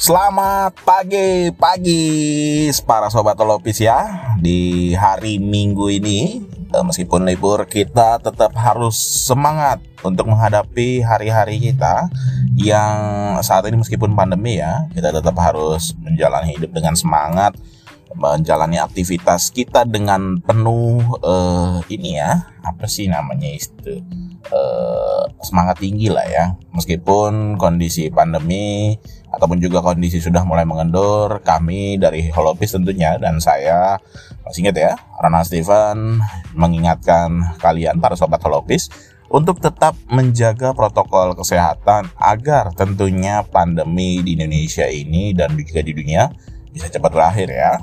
Selamat pagi, pagi para sobat Holopis ya. Di hari Minggu ini, eh, meskipun libur, kita tetap harus semangat untuk menghadapi hari-hari kita yang saat ini meskipun pandemi ya, kita tetap harus menjalani hidup dengan semangat, menjalani aktivitas kita dengan penuh uh, ini ya, apa sih namanya itu? Uh, semangat tinggi lah ya. Meskipun kondisi pandemi ataupun juga kondisi sudah mulai mengendur, kami dari Holopis tentunya dan saya masih ingat ya, Rana Steven mengingatkan kalian para sobat Holopis untuk tetap menjaga protokol kesehatan agar tentunya pandemi di Indonesia ini dan juga di dunia bisa cepat berakhir ya.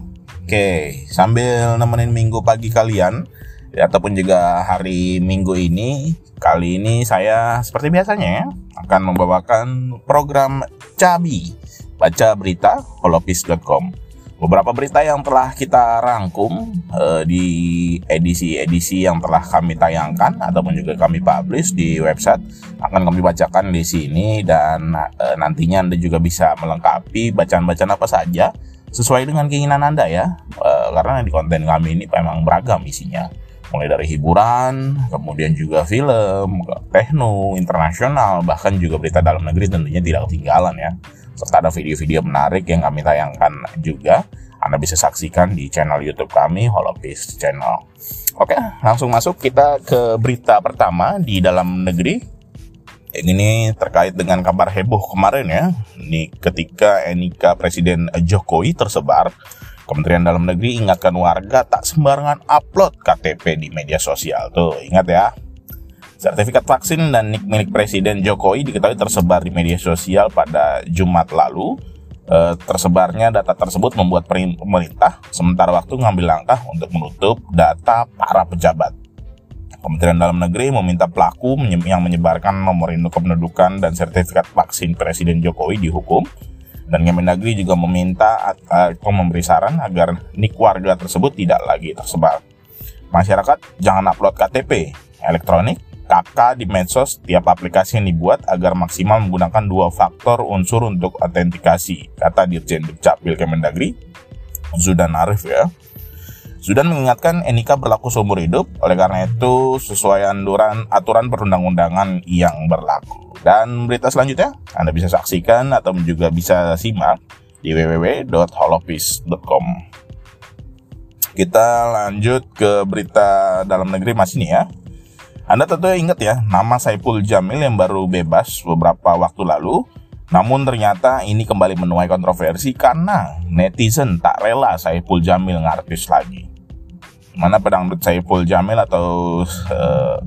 Oke, sambil nemenin minggu pagi kalian ya, ataupun juga hari minggu ini, kali ini saya seperti biasanya ya, akan membawakan program Cabi. Baca Berita holopis.com Beberapa berita yang telah kita rangkum uh, di edisi-edisi yang telah kami tayangkan ataupun juga kami publish di website akan kami bacakan di sini. Dan uh, nantinya Anda juga bisa melengkapi bacaan-bacaan apa saja sesuai dengan keinginan Anda ya. Uh, karena di konten kami ini memang beragam isinya mulai dari hiburan, kemudian juga film, tekno, internasional, bahkan juga berita dalam negeri tentunya tidak ketinggalan ya. Serta ada video-video menarik yang kami tayangkan juga. Anda bisa saksikan di channel YouTube kami, Holopis Channel. Oke, langsung masuk kita ke berita pertama di dalam negeri. Ini terkait dengan kabar heboh kemarin ya. Ini ketika NIK Presiden Jokowi tersebar Kementerian Dalam Negeri ingatkan warga tak sembarangan upload KTP di media sosial. Tuh, ingat ya. Sertifikat vaksin dan nik milik Presiden Jokowi diketahui tersebar di media sosial pada Jumat lalu. E, tersebarnya data tersebut membuat pemerintah sementara waktu mengambil langkah untuk menutup data para pejabat. Kementerian Dalam Negeri meminta pelaku yang menyebarkan nomor induk kependudukan dan sertifikat vaksin Presiden Jokowi dihukum dan Kemendagri juga meminta atau memberi saran agar nik warga tersebut tidak lagi tersebar. Masyarakat jangan upload KTP elektronik, KK di medsos tiap aplikasi yang dibuat agar maksimal menggunakan dua faktor unsur untuk autentikasi, kata Dirjen Dukcapil Kemendagri, Zudan Arif ya. Zudan mengingatkan NIK berlaku seumur hidup, oleh karena itu sesuai aturan, aturan perundang-undangan yang berlaku. Dan berita selanjutnya Anda bisa saksikan atau juga bisa simak di www.holopis.com. Kita lanjut ke berita dalam negeri masih nih ya. Anda tentu ingat ya, nama Saiful Jamil yang baru bebas beberapa waktu lalu. Namun ternyata ini kembali menuai kontroversi karena netizen tak rela Saiful Jamil ngartis lagi. Mana pedangdut Saiful Jamil atau uh,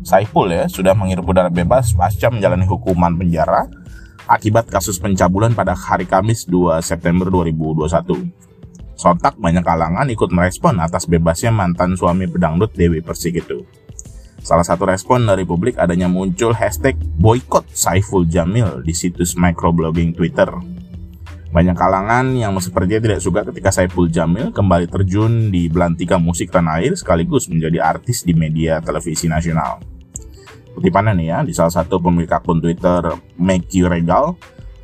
Saiful ya sudah menghirup udara bebas pasca menjalani hukuman penjara akibat kasus pencabulan pada hari Kamis 2 September 2021. Sontak banyak kalangan ikut merespon atas bebasnya mantan suami pedangdut Dewi Persik itu. Salah satu respon dari publik adanya muncul hashtag boykot Saiful Jamil di situs microblogging Twitter. Banyak kalangan yang sepertinya tidak suka ketika Saiful Jamil kembali terjun di belantika musik tanah air sekaligus menjadi artis di media televisi nasional. Kutipannya nih ya di salah satu pemilik akun Twitter You Regal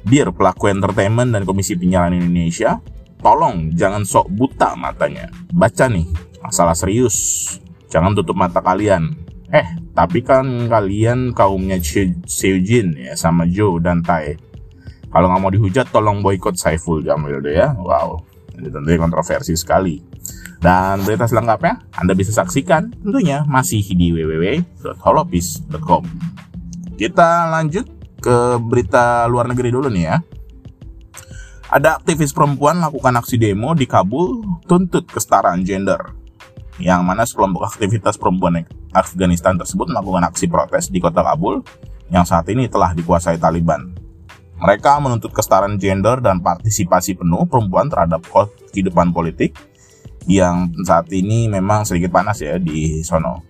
Dear pelaku entertainment dan Komisi Penyiaran Indonesia tolong jangan sok buta matanya. Baca nih masalah serius. Jangan tutup mata kalian. Eh tapi kan kalian kaumnya Seujin ya sama Joe dan Tai kalau nggak mau dihujat tolong boykot Saiful Jamil deh ya wow ini tentunya kontroversi sekali dan berita selengkapnya Anda bisa saksikan tentunya masih di www.holopis.com. Kita lanjut ke berita luar negeri dulu nih ya. Ada aktivis perempuan lakukan aksi demo di Kabul tuntut kesetaraan gender. Yang mana sekelompok aktivitas perempuan Afghanistan tersebut melakukan aksi protes di kota Kabul yang saat ini telah dikuasai Taliban. Mereka menuntut kesetaraan gender dan partisipasi penuh perempuan terhadap kehidupan politik, yang saat ini memang sedikit panas ya di sono.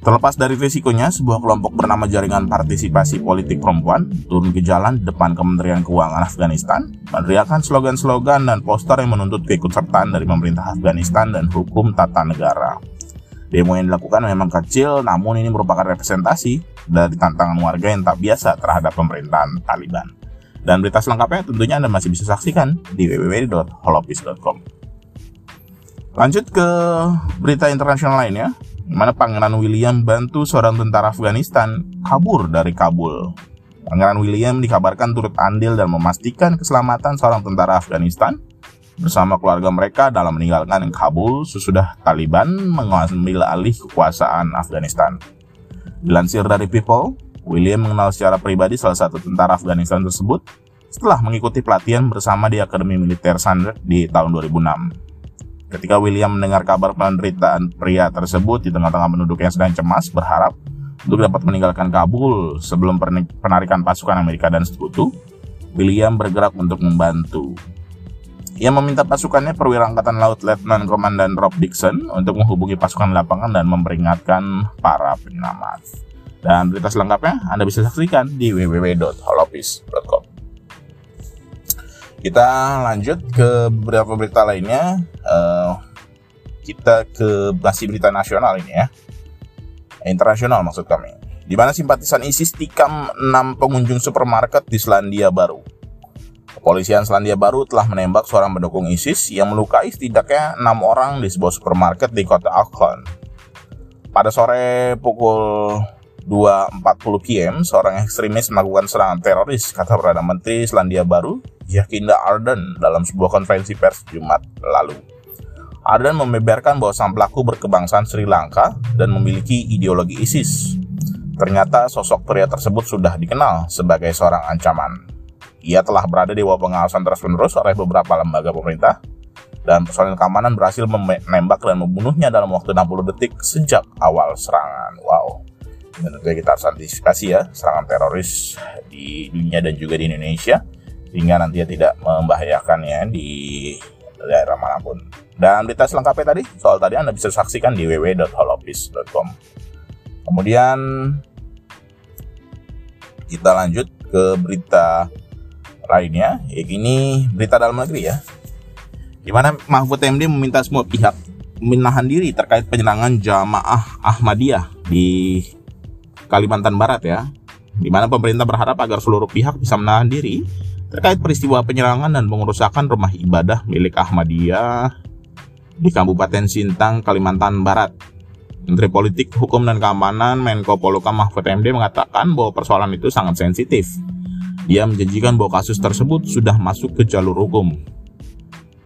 Terlepas dari risikonya, sebuah kelompok bernama Jaringan Partisipasi Politik Perempuan turun ke jalan di depan Kementerian Keuangan Afghanistan, meneriakan slogan-slogan dan poster yang menuntut keikutsertaan dari pemerintah Afghanistan dan hukum tata negara. Demo yang dilakukan memang kecil, namun ini merupakan representasi dari tantangan warga yang tak biasa terhadap pemerintahan Taliban. Dan berita selengkapnya tentunya Anda masih bisa saksikan di www.holopis.com. Lanjut ke berita internasional lainnya, mana Pangeran William bantu seorang tentara Afghanistan kabur dari Kabul. Pangeran William dikabarkan turut andil dan memastikan keselamatan seorang tentara Afghanistan bersama keluarga mereka dalam meninggalkan Kabul sesudah Taliban mengambil alih kekuasaan Afghanistan. Dilansir dari People, William mengenal secara pribadi salah satu tentara Afghanistan tersebut setelah mengikuti pelatihan bersama di Akademi Militer Sandra di tahun 2006. Ketika William mendengar kabar penderitaan pria tersebut di tengah-tengah penduduk yang sedang cemas berharap untuk dapat meninggalkan Kabul sebelum penarikan pasukan Amerika dan sekutu, William bergerak untuk membantu. Ia meminta pasukannya perwira angkatan laut Letnan Komandan Rob Dixon untuk menghubungi pasukan lapangan dan memperingatkan para penyelamat. Dan berita selengkapnya Anda bisa saksikan di www.holopis.com. Kita lanjut ke beberapa berita lainnya. Uh, kita ke masih berita nasional ini ya. Internasional maksud kami. Di mana simpatisan ISIS tikam 6 pengunjung supermarket di Selandia Baru. Kepolisian Selandia Baru telah menembak seorang pendukung ISIS yang melukai setidaknya 6 orang di sebuah supermarket di kota Auckland. Pada sore pukul 2.40 PM, seorang ekstremis melakukan serangan teroris, kata Perdana Menteri Selandia Baru, Jacinda Ardern, dalam sebuah konferensi pers Jumat lalu. Ardern membeberkan bahwa sang pelaku berkebangsaan Sri Lanka dan memiliki ideologi ISIS. Ternyata sosok pria tersebut sudah dikenal sebagai seorang ancaman. Ia telah berada di bawah pengawasan terus-menerus oleh beberapa lembaga pemerintah, dan personil keamanan berhasil menembak dan membunuhnya dalam waktu 60 detik sejak awal serangan. Wow dan tentunya kita harus antisipasi ya serangan teroris di dunia dan juga di Indonesia sehingga nantinya tidak membahayakan ya di daerah mana pun. Dan berita selengkapnya tadi soal tadi Anda bisa saksikan di www.holopis.com. Kemudian kita lanjut ke berita lainnya, ya ini berita dalam negeri ya. Di mana Mahfud MD meminta semua pihak menahan diri terkait penyerangan jamaah Ahmadiyah di Kalimantan Barat ya, di mana pemerintah berharap agar seluruh pihak bisa menahan diri terkait peristiwa penyerangan dan pengerusakan rumah ibadah milik Ahmadiyah di Kabupaten Sintang, Kalimantan Barat. Menteri Politik, Hukum dan Keamanan Menko Polhukam Mahfud MD mengatakan bahwa persoalan itu sangat sensitif. Dia menjanjikan bahwa kasus tersebut sudah masuk ke jalur hukum.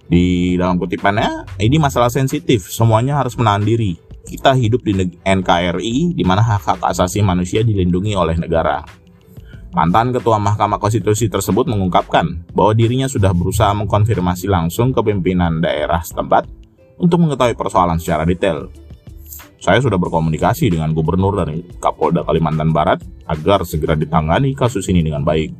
Di dalam kutipannya, ini masalah sensitif, semuanya harus menahan diri kita hidup di NKRI di mana hak-hak asasi manusia dilindungi oleh negara. Mantan Ketua Mahkamah Konstitusi tersebut mengungkapkan bahwa dirinya sudah berusaha mengkonfirmasi langsung ke pimpinan daerah setempat untuk mengetahui persoalan secara detail. Saya sudah berkomunikasi dengan Gubernur dan Kapolda Kalimantan Barat agar segera ditangani kasus ini dengan baik.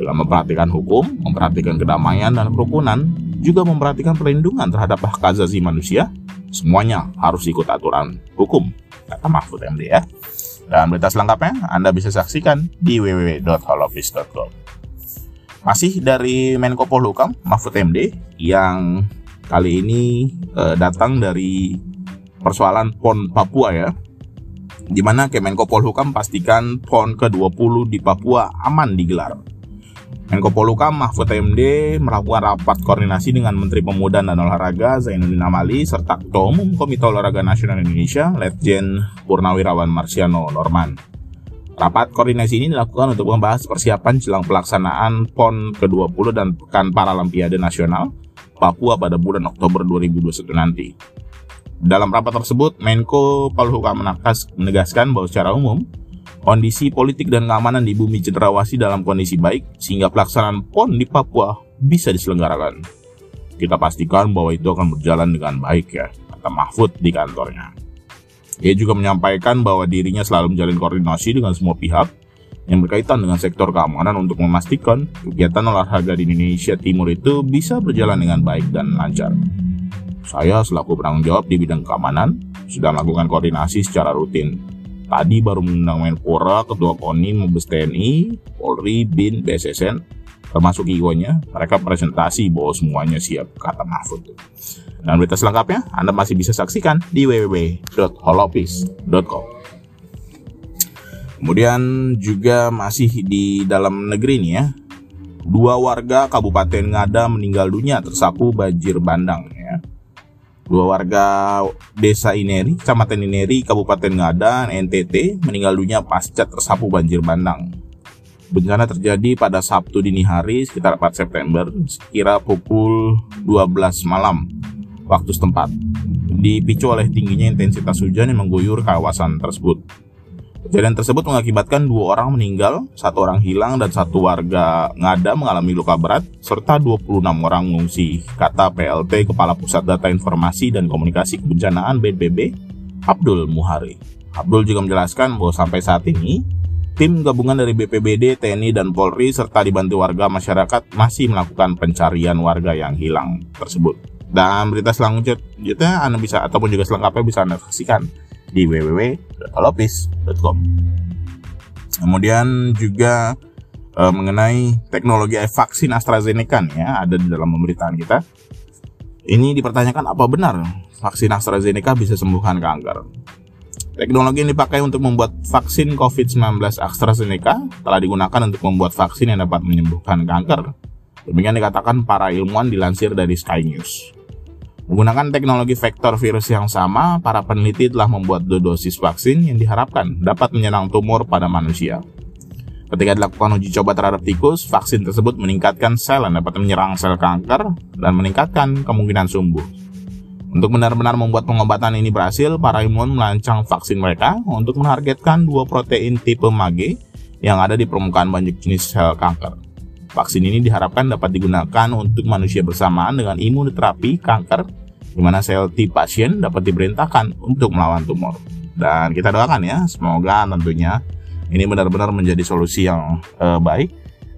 Dalam memperhatikan hukum, memperhatikan kedamaian dan kerukunan, juga memperhatikan perlindungan terhadap hak asasi manusia, semuanya harus ikut aturan hukum, kata Mahfud MD ya. Dan berita selengkapnya Anda bisa saksikan di www.holoffice.com. Masih dari Menko Polhukam, Mahfud MD, yang kali ini eh, datang dari persoalan PON Papua ya, di mana Kemenko Polhukam pastikan PON ke-20 di Papua aman digelar. Menko Polhukam Mahfud MD melakukan rapat koordinasi dengan Menteri Pemuda dan Olahraga Zainuddin Amali serta Ketua Umum Komite Olahraga Nasional Indonesia Letjen Purnawirawan Marsiano Norman. Rapat koordinasi ini dilakukan untuk membahas persiapan jelang pelaksanaan PON ke-20 dan Pekan Paralimpiade Nasional Papua pada bulan Oktober 2021 nanti. Dalam rapat tersebut, Menko Polhukam menegaskan bahwa secara umum, Kondisi politik dan keamanan di bumi cenderawasih dalam kondisi baik sehingga pelaksanaan PON di Papua bisa diselenggarakan. Kita pastikan bahwa itu akan berjalan dengan baik ya, kata Mahfud di kantornya. Ia juga menyampaikan bahwa dirinya selalu menjalin koordinasi dengan semua pihak yang berkaitan dengan sektor keamanan untuk memastikan kegiatan olahraga di Indonesia Timur itu bisa berjalan dengan baik dan lancar. Saya selaku penanggung jawab di bidang keamanan sudah melakukan koordinasi secara rutin Tadi baru mengundang Menpora, Ketua KONI, Mabes TNI, Polri, BIN, BSSN, termasuk IO-nya. Mereka presentasi bahwa semuanya siap, kata Mahfud. Dan berita selengkapnya Anda masih bisa saksikan di www.holopis.com. Kemudian juga masih di dalam negeri nih ya, Dua warga Kabupaten Ngada meninggal dunia tersapu banjir bandang. Dua warga desa Ineri, Kecamatan Ineri, Kabupaten Ngada, NTT meninggal dunia pasca tersapu banjir bandang. Bencana terjadi pada Sabtu dini hari sekitar 4 September sekira pukul 12 malam waktu setempat. Dipicu oleh tingginya intensitas hujan yang mengguyur kawasan tersebut. Kejadian tersebut mengakibatkan dua orang meninggal, satu orang hilang, dan satu warga ngada mengalami luka berat, serta 26 orang mengungsi, kata PLT Kepala Pusat Data Informasi dan Komunikasi Kebencanaan BNPB, Abdul Muhari. Abdul juga menjelaskan bahwa sampai saat ini, tim gabungan dari BPBD, TNI, dan Polri, serta dibantu warga masyarakat masih melakukan pencarian warga yang hilang tersebut. Dan berita selanjutnya Anda bisa, ataupun juga selengkapnya bisa Anda saksikan di www.holopis.com. Kemudian juga e, mengenai teknologi vaksin AstraZeneca ya ada di dalam pemberitaan kita. Ini dipertanyakan apa benar vaksin AstraZeneca bisa sembuhkan kanker. Teknologi yang dipakai untuk membuat vaksin COVID-19 AstraZeneca telah digunakan untuk membuat vaksin yang dapat menyembuhkan kanker. Demikian dikatakan para ilmuwan dilansir dari Sky News. Menggunakan teknologi vektor virus yang sama, para peneliti telah membuat dua dosis vaksin yang diharapkan dapat menyerang tumor pada manusia. Ketika dilakukan uji coba terhadap tikus, vaksin tersebut meningkatkan sel yang dapat menyerang sel kanker dan meningkatkan kemungkinan sembuh. Untuk benar-benar membuat pengobatan ini berhasil, para ilmuwan melancang vaksin mereka untuk menargetkan dua protein tipe MAGE yang ada di permukaan banyak jenis sel kanker. Vaksin ini diharapkan dapat digunakan untuk manusia bersamaan dengan imunoterapi kanker di mana sel T pasien dapat diperintahkan untuk melawan tumor. Dan kita doakan ya, semoga tentunya ini benar-benar menjadi solusi yang uh, baik.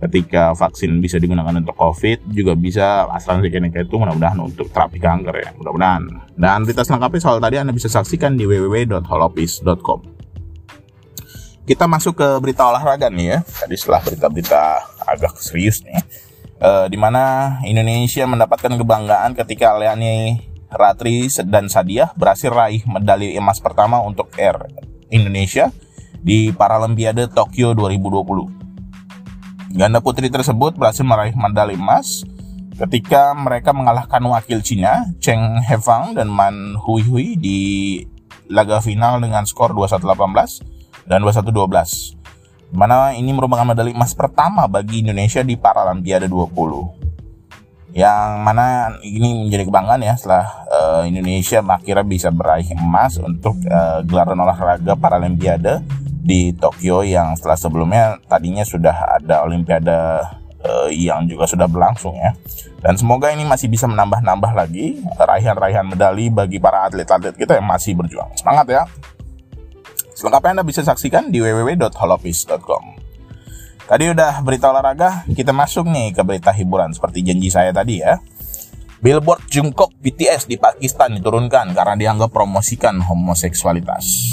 Ketika vaksin bisa digunakan untuk COVID juga bisa AstraZeneca itu mudah-mudahan untuk terapi kanker ya mudah-mudahan. Dan berita selengkapnya soal tadi Anda bisa saksikan di www.holopis.com kita masuk ke berita olahraga nih ya. Tadi setelah berita-berita agak serius nih. Uh, di mana Indonesia mendapatkan kebanggaan ketika Leani Ratri dan Sadiah berhasil raih medali emas pertama untuk Air Indonesia di Paralimpiade Tokyo 2020. Ganda putri tersebut berhasil meraih medali emas ketika mereka mengalahkan wakil Cina Cheng Hefang dan Man Hui Hui di laga final dengan skor 21-18 dan 21-12. Mana ini merupakan medali emas pertama bagi Indonesia di Paralimpiade 20 yang mana ini menjadi kebanggaan ya setelah uh, Indonesia akhirnya bisa meraih emas untuk uh, gelaran olahraga Paralimpiade di Tokyo yang setelah sebelumnya tadinya sudah ada Olimpiade uh, yang juga sudah berlangsung ya. Dan semoga ini masih bisa menambah-nambah lagi raihan-raihan medali bagi para atlet-atlet kita yang masih berjuang. Semangat ya. Selengkapnya Anda bisa saksikan di www.holopis.com. Tadi udah berita olahraga, kita masuk nih ke berita hiburan seperti janji saya tadi ya. Billboard Jungkook BTS di Pakistan diturunkan karena dianggap promosikan homoseksualitas.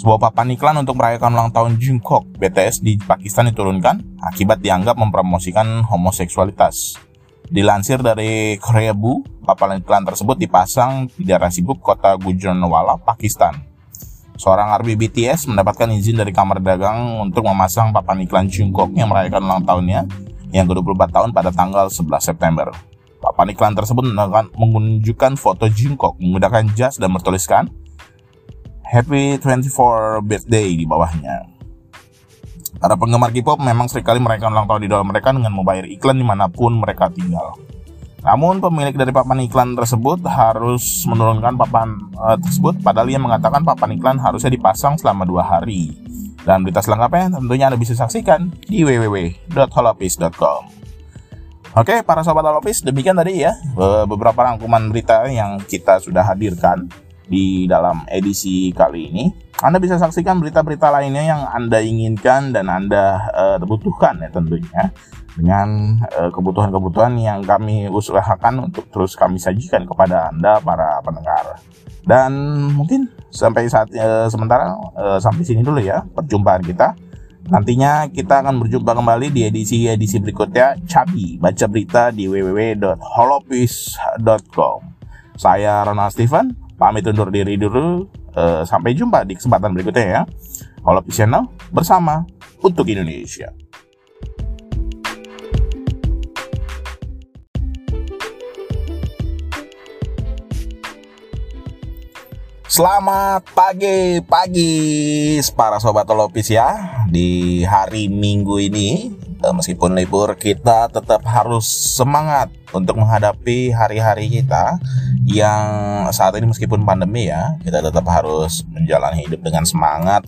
Sebuah papan iklan untuk merayakan ulang tahun Jungkook BTS di Pakistan diturunkan akibat dianggap mempromosikan homoseksualitas. Dilansir dari Korea Bu, papan iklan tersebut dipasang di daerah sibuk kota Gujranwala, Pakistan. Seorang army BTS mendapatkan izin dari kamar dagang untuk memasang papan iklan Jungkook yang merayakan ulang tahunnya yang ke-24 tahun pada tanggal 11 September. Papan iklan tersebut menunjukkan foto Jungkook menggunakan jas dan bertuliskan Happy 24 Birthday di bawahnya. Para penggemar K-pop memang sering kali merayakan ulang tahun di dalam mereka dengan membayar iklan di mana pun mereka tinggal. Namun pemilik dari papan iklan tersebut harus menurunkan papan uh, tersebut padahal ia mengatakan papan iklan harusnya dipasang selama dua hari. Dan berita selengkapnya tentunya Anda bisa saksikan di www.holopis.com. Oke, para sobat Holopis, demikian tadi ya beberapa rangkuman berita yang kita sudah hadirkan di dalam edisi kali ini. Anda bisa saksikan berita-berita lainnya yang Anda inginkan dan Anda uh, butuhkan ya tentunya dengan kebutuhan kebutuhan-kebutuhan yang kami usahakan untuk terus kami sajikan kepada Anda para pendengar. Dan mungkin sampai saat uh, sementara uh, sampai sini dulu ya perjumpaan kita. Nantinya kita akan berjumpa kembali di edisi-edisi berikutnya. Cabi baca berita di www.holopis.com. Saya Ronald Steven, pamit undur diri dulu. Uh, sampai jumpa di kesempatan berikutnya ya. Holopis Channel bersama untuk Indonesia. Selamat pagi, pagi para sobat Holopis ya. Di hari Minggu ini, eh, meskipun libur, kita tetap harus semangat untuk menghadapi hari-hari kita yang saat ini meskipun pandemi ya, kita tetap harus menjalani hidup dengan semangat,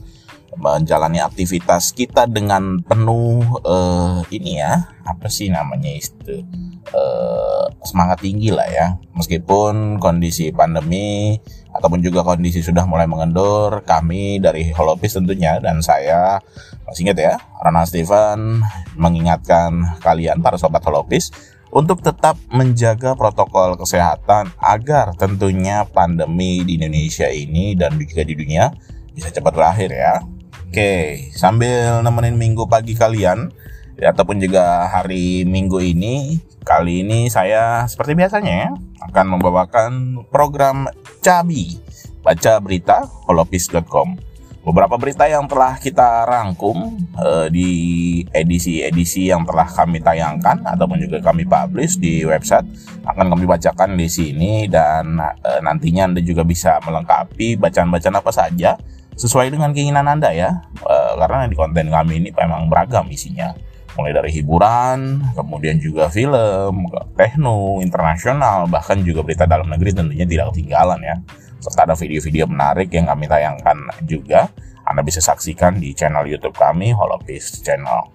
menjalani aktivitas kita dengan penuh uh, ini ya, apa sih namanya itu? Uh, semangat tinggi lah ya. Meskipun kondisi pandemi ataupun juga kondisi sudah mulai mengendur, kami dari Holopis tentunya dan saya masih ingat ya, Rana Steven mengingatkan kalian para sobat Holopis untuk tetap menjaga protokol kesehatan agar tentunya pandemi di Indonesia ini dan juga di dunia bisa cepat berakhir ya. Oke, sambil nemenin minggu pagi kalian ya, ataupun juga hari minggu ini, kali ini saya seperti biasanya ya, akan membawakan program Cabi, baca berita holopis.com. Beberapa berita yang telah kita rangkum uh, di edisi-edisi yang telah kami tayangkan ataupun juga kami publish di website akan kami bacakan di sini dan uh, nantinya Anda juga bisa melengkapi bacaan-bacaan apa saja sesuai dengan keinginan Anda ya. Uh, karena di konten kami ini memang beragam isinya mulai dari hiburan, kemudian juga film, tekno, internasional, bahkan juga berita dalam negeri tentunya tidak ketinggalan ya. Serta ada video-video menarik yang kami tayangkan juga. Anda bisa saksikan di channel YouTube kami, Holopis Channel.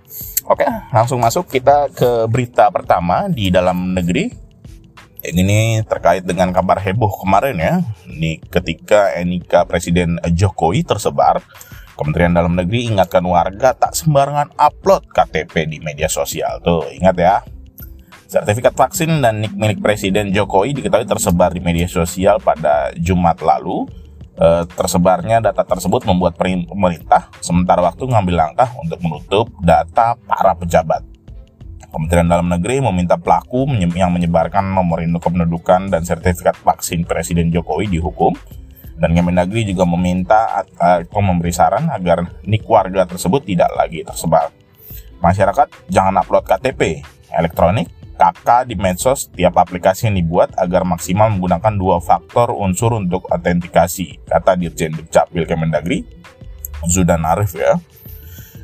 Oke, langsung masuk kita ke berita pertama di dalam negeri. Ini terkait dengan kabar heboh kemarin ya. Ini ketika NIK Presiden Jokowi tersebar Kementerian Dalam Negeri ingatkan warga tak sembarangan upload KTP di media sosial. Tuh, ingat ya. Sertifikat vaksin dan nik milik Presiden Jokowi diketahui tersebar di media sosial pada Jumat lalu. E, tersebarnya data tersebut membuat pemerintah sementara waktu mengambil langkah untuk menutup data para pejabat. Kementerian Dalam Negeri meminta pelaku yang menyebarkan nomor induk kependudukan dan sertifikat vaksin Presiden Jokowi dihukum dan Kemendagri juga meminta atau memberi saran agar nik warga tersebut tidak lagi tersebar. Masyarakat jangan upload KTP elektronik, KK di medsos tiap aplikasi yang dibuat agar maksimal menggunakan dua faktor unsur untuk autentikasi, kata Dirjen Dukcapil Kemendagri, Zudan Arif ya.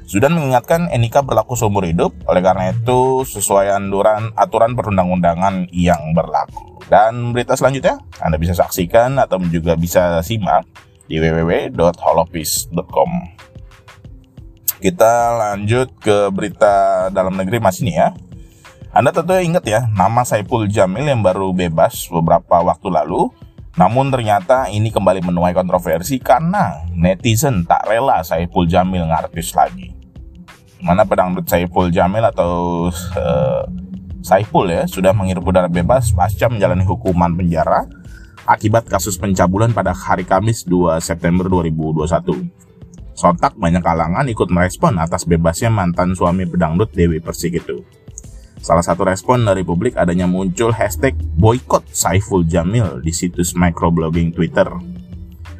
Zudan mengingatkan NIK berlaku seumur hidup, oleh karena itu sesuai anduran aturan perundang-undangan yang berlaku. Dan berita selanjutnya Anda bisa saksikan atau juga bisa simak di www.holopis.com. Kita lanjut ke berita dalam negeri masih nih ya. Anda tentu ingat ya, nama Saipul Jamil yang baru bebas beberapa waktu lalu namun ternyata ini kembali menuai kontroversi karena netizen tak rela Saipul Jamil ngartis lagi mana pedangdut Saiful Jamil atau uh, Saiful ya sudah menghirup udara bebas pasca menjalani hukuman penjara akibat kasus pencabulan pada hari Kamis 2 September 2021. Sontak banyak kalangan ikut merespon atas bebasnya mantan suami pedangdut Dewi Persik itu. Salah satu respon dari publik adanya muncul hashtag boykot Saiful Jamil di situs microblogging Twitter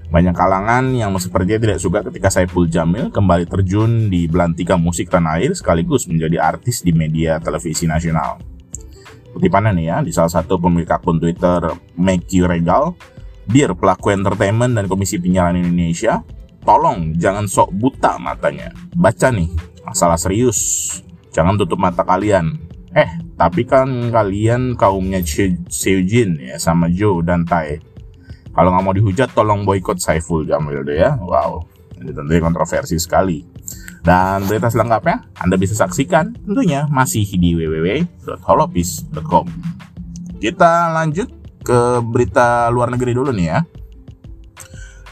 banyak kalangan yang sepertinya tidak suka ketika Saiful Jamil kembali terjun di belantika musik tanah air sekaligus menjadi artis di media televisi nasional. Kutipannya nih ya, di salah satu pemilik akun Twitter Make Regal, Dear pelaku entertainment dan Komisi Penyiaran Indonesia, tolong jangan sok buta matanya. Baca nih, masalah serius. Jangan tutup mata kalian. Eh, tapi kan kalian kaumnya Seujin ya sama Joe dan Tai kalau nggak mau dihujat, tolong boykot Saiful Jamil deh ya. Wow, ini tentunya kontroversi sekali. Dan berita selengkapnya Anda bisa saksikan tentunya masih di www.holopis.com. Kita lanjut ke berita luar negeri dulu nih ya.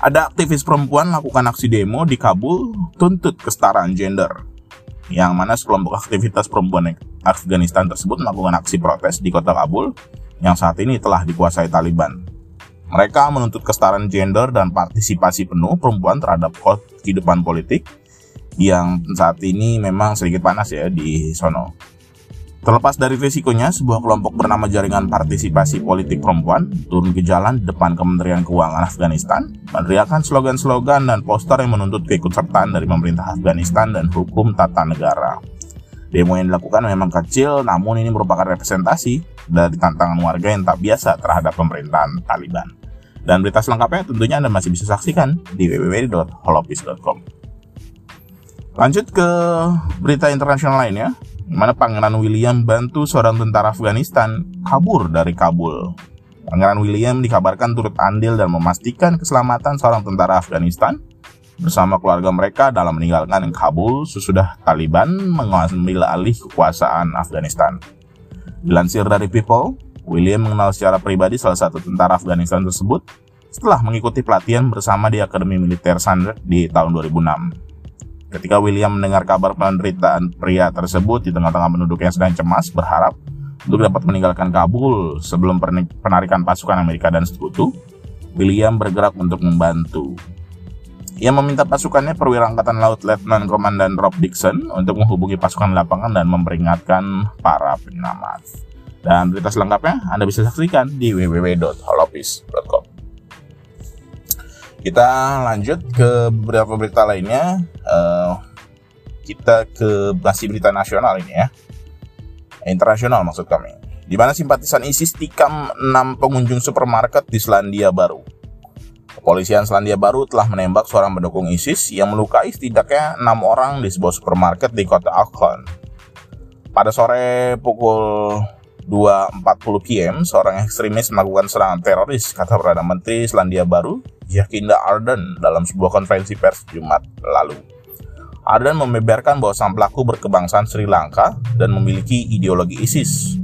Ada aktivis perempuan lakukan aksi demo di Kabul tuntut kesetaraan gender. Yang mana sekelompok aktivitas perempuan Afghanistan tersebut melakukan aksi protes di kota Kabul yang saat ini telah dikuasai Taliban. Mereka menuntut kesetaraan gender dan partisipasi penuh perempuan terhadap kehidupan politik yang saat ini memang sedikit panas ya di sono. Terlepas dari risikonya, sebuah kelompok bernama Jaringan Partisipasi Politik Perempuan turun ke jalan di depan Kementerian Keuangan Afghanistan, meneriakan slogan-slogan dan poster yang menuntut keikutsertaan dari pemerintah Afghanistan dan hukum tata negara. Demo yang dilakukan memang kecil, namun ini merupakan representasi dari tantangan warga yang tak biasa terhadap pemerintahan Taliban. Dan berita selengkapnya tentunya Anda masih bisa saksikan di www.holopis.com. Lanjut ke berita internasional lainnya, mana Pangeran William bantu seorang tentara Afghanistan kabur dari Kabul. Pangeran William dikabarkan turut andil dan memastikan keselamatan seorang tentara Afghanistan bersama keluarga mereka dalam meninggalkan Kabul sesudah Taliban mengambil alih kekuasaan Afghanistan. Dilansir dari People, William mengenal secara pribadi salah satu tentara Afghanistan tersebut setelah mengikuti pelatihan bersama di Akademi Militer Sandra di tahun 2006. Ketika William mendengar kabar penderitaan pria tersebut di tengah-tengah penduduk yang sedang cemas berharap untuk dapat meninggalkan Kabul sebelum penarikan pasukan Amerika dan sekutu, William bergerak untuk membantu. Ia meminta pasukannya perwira angkatan laut Letnan Komandan Rob Dixon untuk menghubungi pasukan lapangan dan memperingatkan para penyelamat. Dan berita selengkapnya Anda bisa saksikan di www.holopis.com. Kita lanjut ke beberapa berita lainnya. Uh, kita ke masih berita nasional ini ya. Internasional maksud kami. Di mana simpatisan ISIS tikam 6 pengunjung supermarket di Selandia Baru. Kepolisian Selandia Baru telah menembak seorang pendukung ISIS yang melukai setidaknya 6 orang di sebuah supermarket di kota Auckland. Pada sore pukul 2.40 PM, seorang ekstremis melakukan serangan teroris, kata Perdana Menteri Selandia Baru, Jacinda Ardern dalam sebuah konferensi pers Jumat lalu. Ardern membeberkan bahwa sang pelaku berkebangsaan Sri Lanka dan memiliki ideologi ISIS.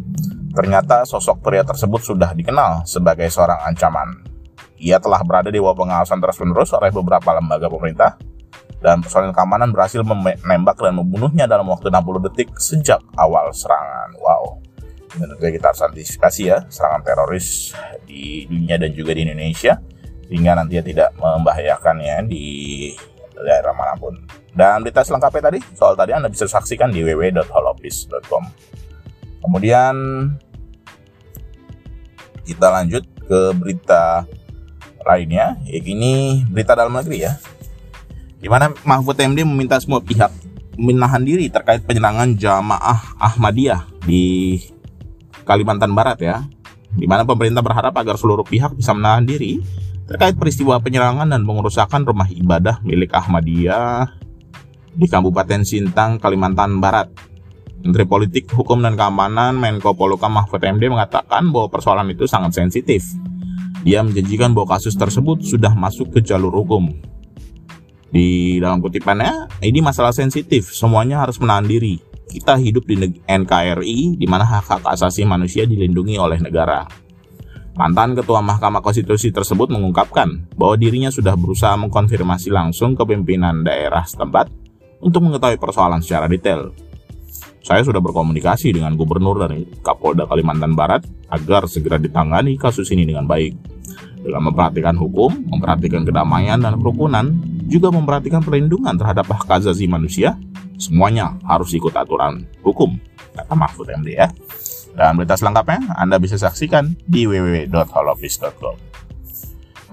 Ternyata sosok pria tersebut sudah dikenal sebagai seorang ancaman. Ia telah berada di bawah pengawasan terus-menerus oleh beberapa lembaga pemerintah, dan personil keamanan berhasil menembak dan membunuhnya dalam waktu 60 detik sejak awal serangan. Wow tentunya kita harus antisipasi ya serangan teroris di dunia dan juga di Indonesia sehingga nantinya tidak membahayakan ya di daerah mana pun. Dan berita selengkapnya tadi soal tadi Anda bisa saksikan di www.holopis.com. Kemudian kita lanjut ke berita lainnya, ini berita dalam negeri ya. Di mana Mahfud MD meminta semua pihak menahan diri terkait penyerangan jamaah Ahmadiyah di Kalimantan Barat ya, di mana pemerintah berharap agar seluruh pihak bisa menahan diri terkait peristiwa penyerangan dan pengerusakan rumah ibadah milik Ahmadiyah di Kabupaten Sintang, Kalimantan Barat. Menteri Politik, Hukum dan Keamanan Menko Polhukam Mahfud MD mengatakan bahwa persoalan itu sangat sensitif. Dia menjanjikan bahwa kasus tersebut sudah masuk ke jalur hukum. Di dalam kutipannya, ini masalah sensitif, semuanya harus menahan diri kita hidup di NKRI di mana hak-hak asasi manusia dilindungi oleh negara. Mantan Ketua Mahkamah Konstitusi tersebut mengungkapkan bahwa dirinya sudah berusaha mengkonfirmasi langsung ke pimpinan daerah setempat untuk mengetahui persoalan secara detail. Saya sudah berkomunikasi dengan Gubernur dan Kapolda Kalimantan Barat agar segera ditangani kasus ini dengan baik. Dengan memperhatikan hukum, memperhatikan kedamaian dan kerukunan, juga memperhatikan perlindungan terhadap hak asasi manusia, Semuanya harus ikut aturan hukum, kata Mahfud MD ya. Dan berita selengkapnya Anda bisa saksikan di www.holofis.com.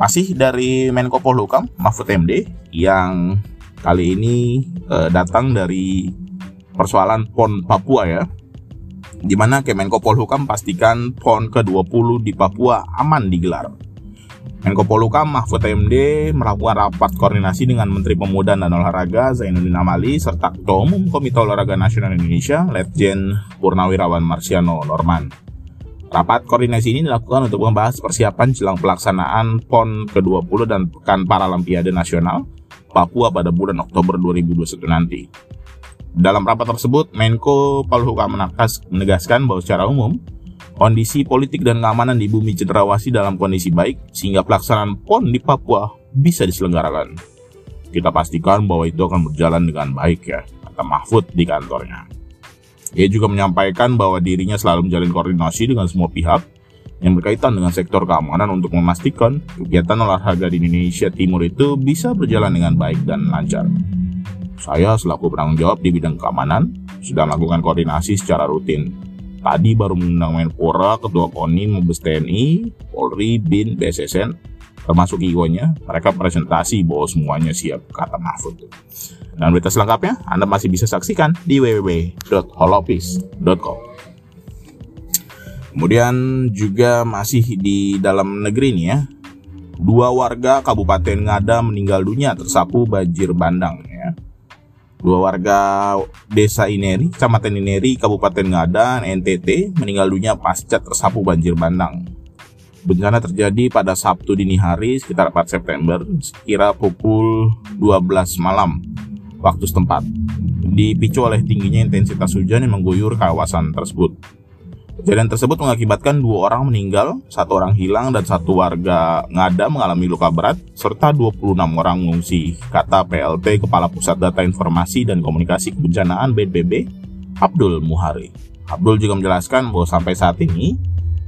Masih dari Menko Polhukam, Mahfud MD, yang kali ini eh, datang dari persoalan PON Papua ya, di mana Kemenko Polhukam pastikan PON ke-20 di Papua aman digelar. Menko Polhukam Mahfud MD melakukan rapat koordinasi dengan Menteri Pemuda dan Olahraga Zainuddin Amali serta Ketua Umum Komite Olahraga Nasional Indonesia Letjen Purnawirawan Marsiano Norman. Rapat koordinasi ini dilakukan untuk membahas persiapan jelang pelaksanaan PON ke-20 dan Pekan Paralimpiade Nasional Papua pada bulan Oktober 2021 nanti. Dalam rapat tersebut, Menko Polhukam menegaskan bahwa secara umum Kondisi politik dan keamanan di bumi cenderawasih dalam kondisi baik sehingga pelaksanaan PON di Papua bisa diselenggarakan. Kita pastikan bahwa itu akan berjalan dengan baik ya, kata Mahfud di kantornya. Ia juga menyampaikan bahwa dirinya selalu menjalin koordinasi dengan semua pihak yang berkaitan dengan sektor keamanan untuk memastikan kegiatan olahraga di Indonesia Timur itu bisa berjalan dengan baik dan lancar. Saya selaku penanggung jawab di bidang keamanan sudah melakukan koordinasi secara rutin Tadi baru mengundang Menpora, Ketua KONI, Mabes TNI, Polri, BIN, BSSN, termasuk IGO-nya. Mereka presentasi bahwa semuanya siap, kata Mahfud. Dan berita selengkapnya Anda masih bisa saksikan di www.holopis.com. Kemudian juga masih di dalam negeri nih ya. Dua warga Kabupaten Ngada meninggal dunia tersapu banjir bandang. Dua warga Desa Ineri, Kecamatan Ineri, Kabupaten Ngada, NTT meninggal dunia pasca tersapu banjir bandang. Bencana terjadi pada Sabtu dini hari sekitar 4 September sekira pukul 12 malam waktu setempat. Dipicu oleh tingginya intensitas hujan yang mengguyur kawasan tersebut. Kejadian tersebut mengakibatkan dua orang meninggal, satu orang hilang, dan satu warga ngada mengalami luka berat, serta 26 orang mengungsi, kata PLT Kepala Pusat Data Informasi dan Komunikasi Kebencanaan BNPB, Abdul Muhari. Abdul juga menjelaskan bahwa sampai saat ini,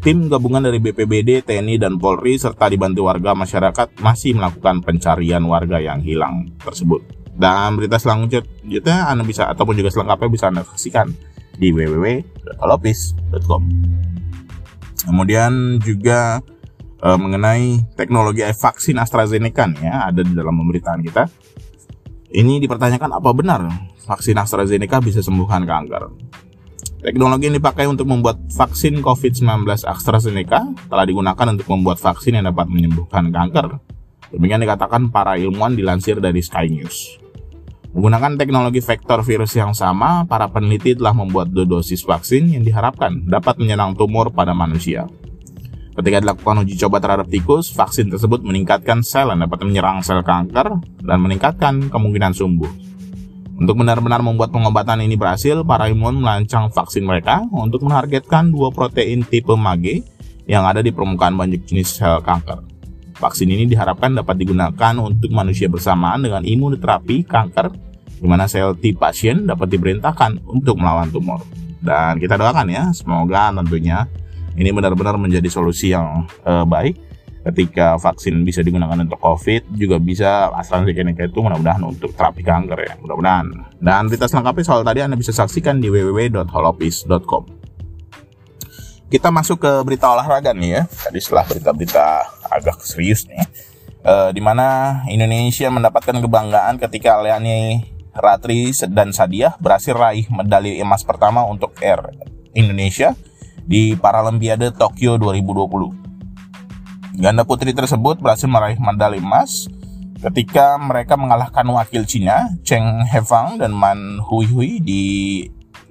tim gabungan dari BPBD, TNI, dan Polri, serta dibantu warga masyarakat masih melakukan pencarian warga yang hilang tersebut. Dan berita selanjutnya Anda bisa ataupun juga selengkapnya bisa Anda saksikan di www.holopis.com. Kemudian juga e, mengenai teknologi vaksin AstraZeneca ya ada di dalam pemberitaan kita. Ini dipertanyakan apa benar vaksin AstraZeneca bisa sembuhkan kanker. Teknologi yang dipakai untuk membuat vaksin COVID-19 AstraZeneca telah digunakan untuk membuat vaksin yang dapat menyembuhkan kanker. Demikian dikatakan para ilmuwan dilansir dari Sky News. Menggunakan teknologi vektor virus yang sama, para peneliti telah membuat dua dosis vaksin yang diharapkan dapat menyerang tumor pada manusia. Ketika dilakukan uji coba terhadap tikus, vaksin tersebut meningkatkan sel yang dapat menyerang sel kanker dan meningkatkan kemungkinan sembuh. Untuk benar-benar membuat pengobatan ini berhasil, para ilmuwan melancang vaksin mereka untuk menargetkan dua protein tipe MAGE yang ada di permukaan banyak jenis sel kanker. Vaksin ini diharapkan dapat digunakan untuk manusia bersamaan dengan imunoterapi kanker, di mana sel T pasien dapat diperintahkan untuk melawan tumor. Dan kita doakan ya, semoga tentunya ini benar-benar menjadi solusi yang uh, baik ketika vaksin bisa digunakan untuk COVID juga bisa AstraZeneca itu mudah-mudahan untuk terapi kanker ya mudah-mudahan dan kita selengkapnya soal tadi Anda bisa saksikan di www.holopis.com kita masuk ke berita olahraga nih ya. Tadi setelah berita-berita agak serius nih. Uh, di mana Indonesia mendapatkan kebanggaan ketika Leani Ratri dan Sadiah berhasil raih medali emas pertama untuk Air Indonesia di Paralimpiade Tokyo 2020. Ganda putri tersebut berhasil meraih medali emas ketika mereka mengalahkan wakil Cina Cheng Hefang dan Man Hui Hui di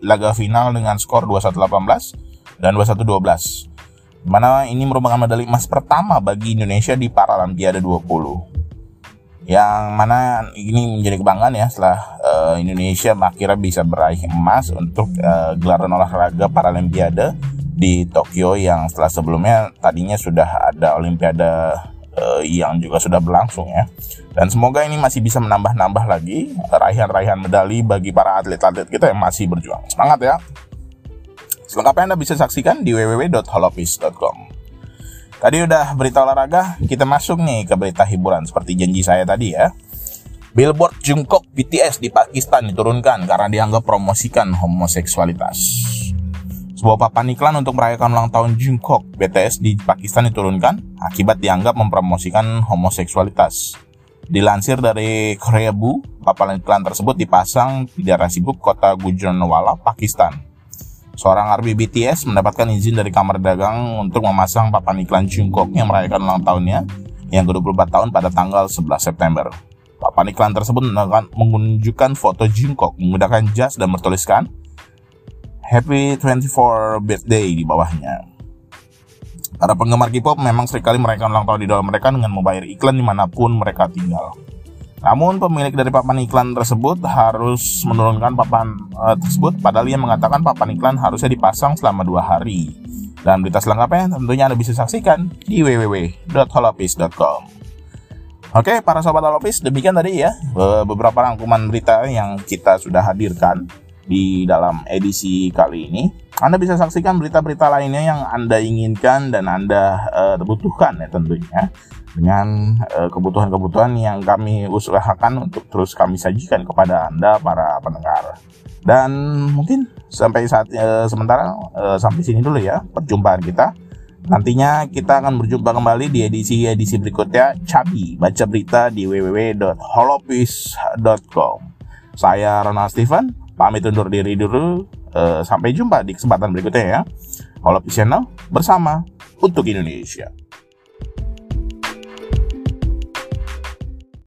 laga final dengan skor 21-18 dan 2112. Mana ini merupakan medali emas pertama bagi Indonesia di Paralimpiade 20. Yang mana ini menjadi kebanggaan ya setelah uh, Indonesia akhirnya bisa meraih emas untuk uh, gelaran olahraga Paralimpiade di Tokyo yang setelah sebelumnya tadinya sudah ada Olimpiade uh, yang juga sudah berlangsung ya. Dan semoga ini masih bisa menambah-nambah lagi raihan-raihan medali bagi para atlet-atlet kita yang masih berjuang. Semangat ya! Selengkapnya Anda bisa saksikan di www.holopis.com. Tadi udah berita olahraga, kita masuk nih ke berita hiburan seperti janji saya tadi ya. Billboard Jungkook BTS di Pakistan diturunkan karena dianggap promosikan homoseksualitas. Sebuah papan iklan untuk merayakan ulang tahun Jungkook BTS di Pakistan diturunkan akibat dianggap mempromosikan homoseksualitas. Dilansir dari Korea Bu, papan iklan tersebut dipasang di daerah sibuk kota Gujranwala, Pakistan. Seorang army BTS mendapatkan izin dari kamar dagang untuk memasang papan iklan Jungkook yang merayakan ulang tahunnya yang ke-24 tahun pada tanggal 11 September. Papan iklan tersebut menunjukkan foto Jungkook menggunakan jas dan bertuliskan Happy 24 Birthday di bawahnya. Para penggemar K-pop memang sering kali merayakan ulang tahun di dalam mereka dengan membayar iklan di mana pun mereka tinggal. Namun pemilik dari papan iklan tersebut harus menurunkan papan uh, tersebut padahal ia mengatakan papan iklan harusnya dipasang selama dua hari. Dan berita selengkapnya tentunya Anda bisa saksikan di www.holopis.com. Oke, para sobat Holopis, demikian tadi ya beberapa rangkuman berita yang kita sudah hadirkan di dalam edisi kali ini. Anda bisa saksikan berita-berita lainnya yang Anda inginkan dan Anda uh, butuhkan ya tentunya dengan kebutuhan kebutuhan-kebutuhan yang kami usahakan untuk terus kami sajikan kepada Anda para pendengar. Dan mungkin sampai saat uh, sementara uh, sampai sini dulu ya perjumpaan kita. Nantinya kita akan berjumpa kembali di edisi-edisi berikutnya. Cabi, baca berita di www.holopis.com. Saya Ronald Steven, pamit undur diri dulu. Uh, sampai jumpa di kesempatan berikutnya ya. Holopis Channel bersama untuk Indonesia.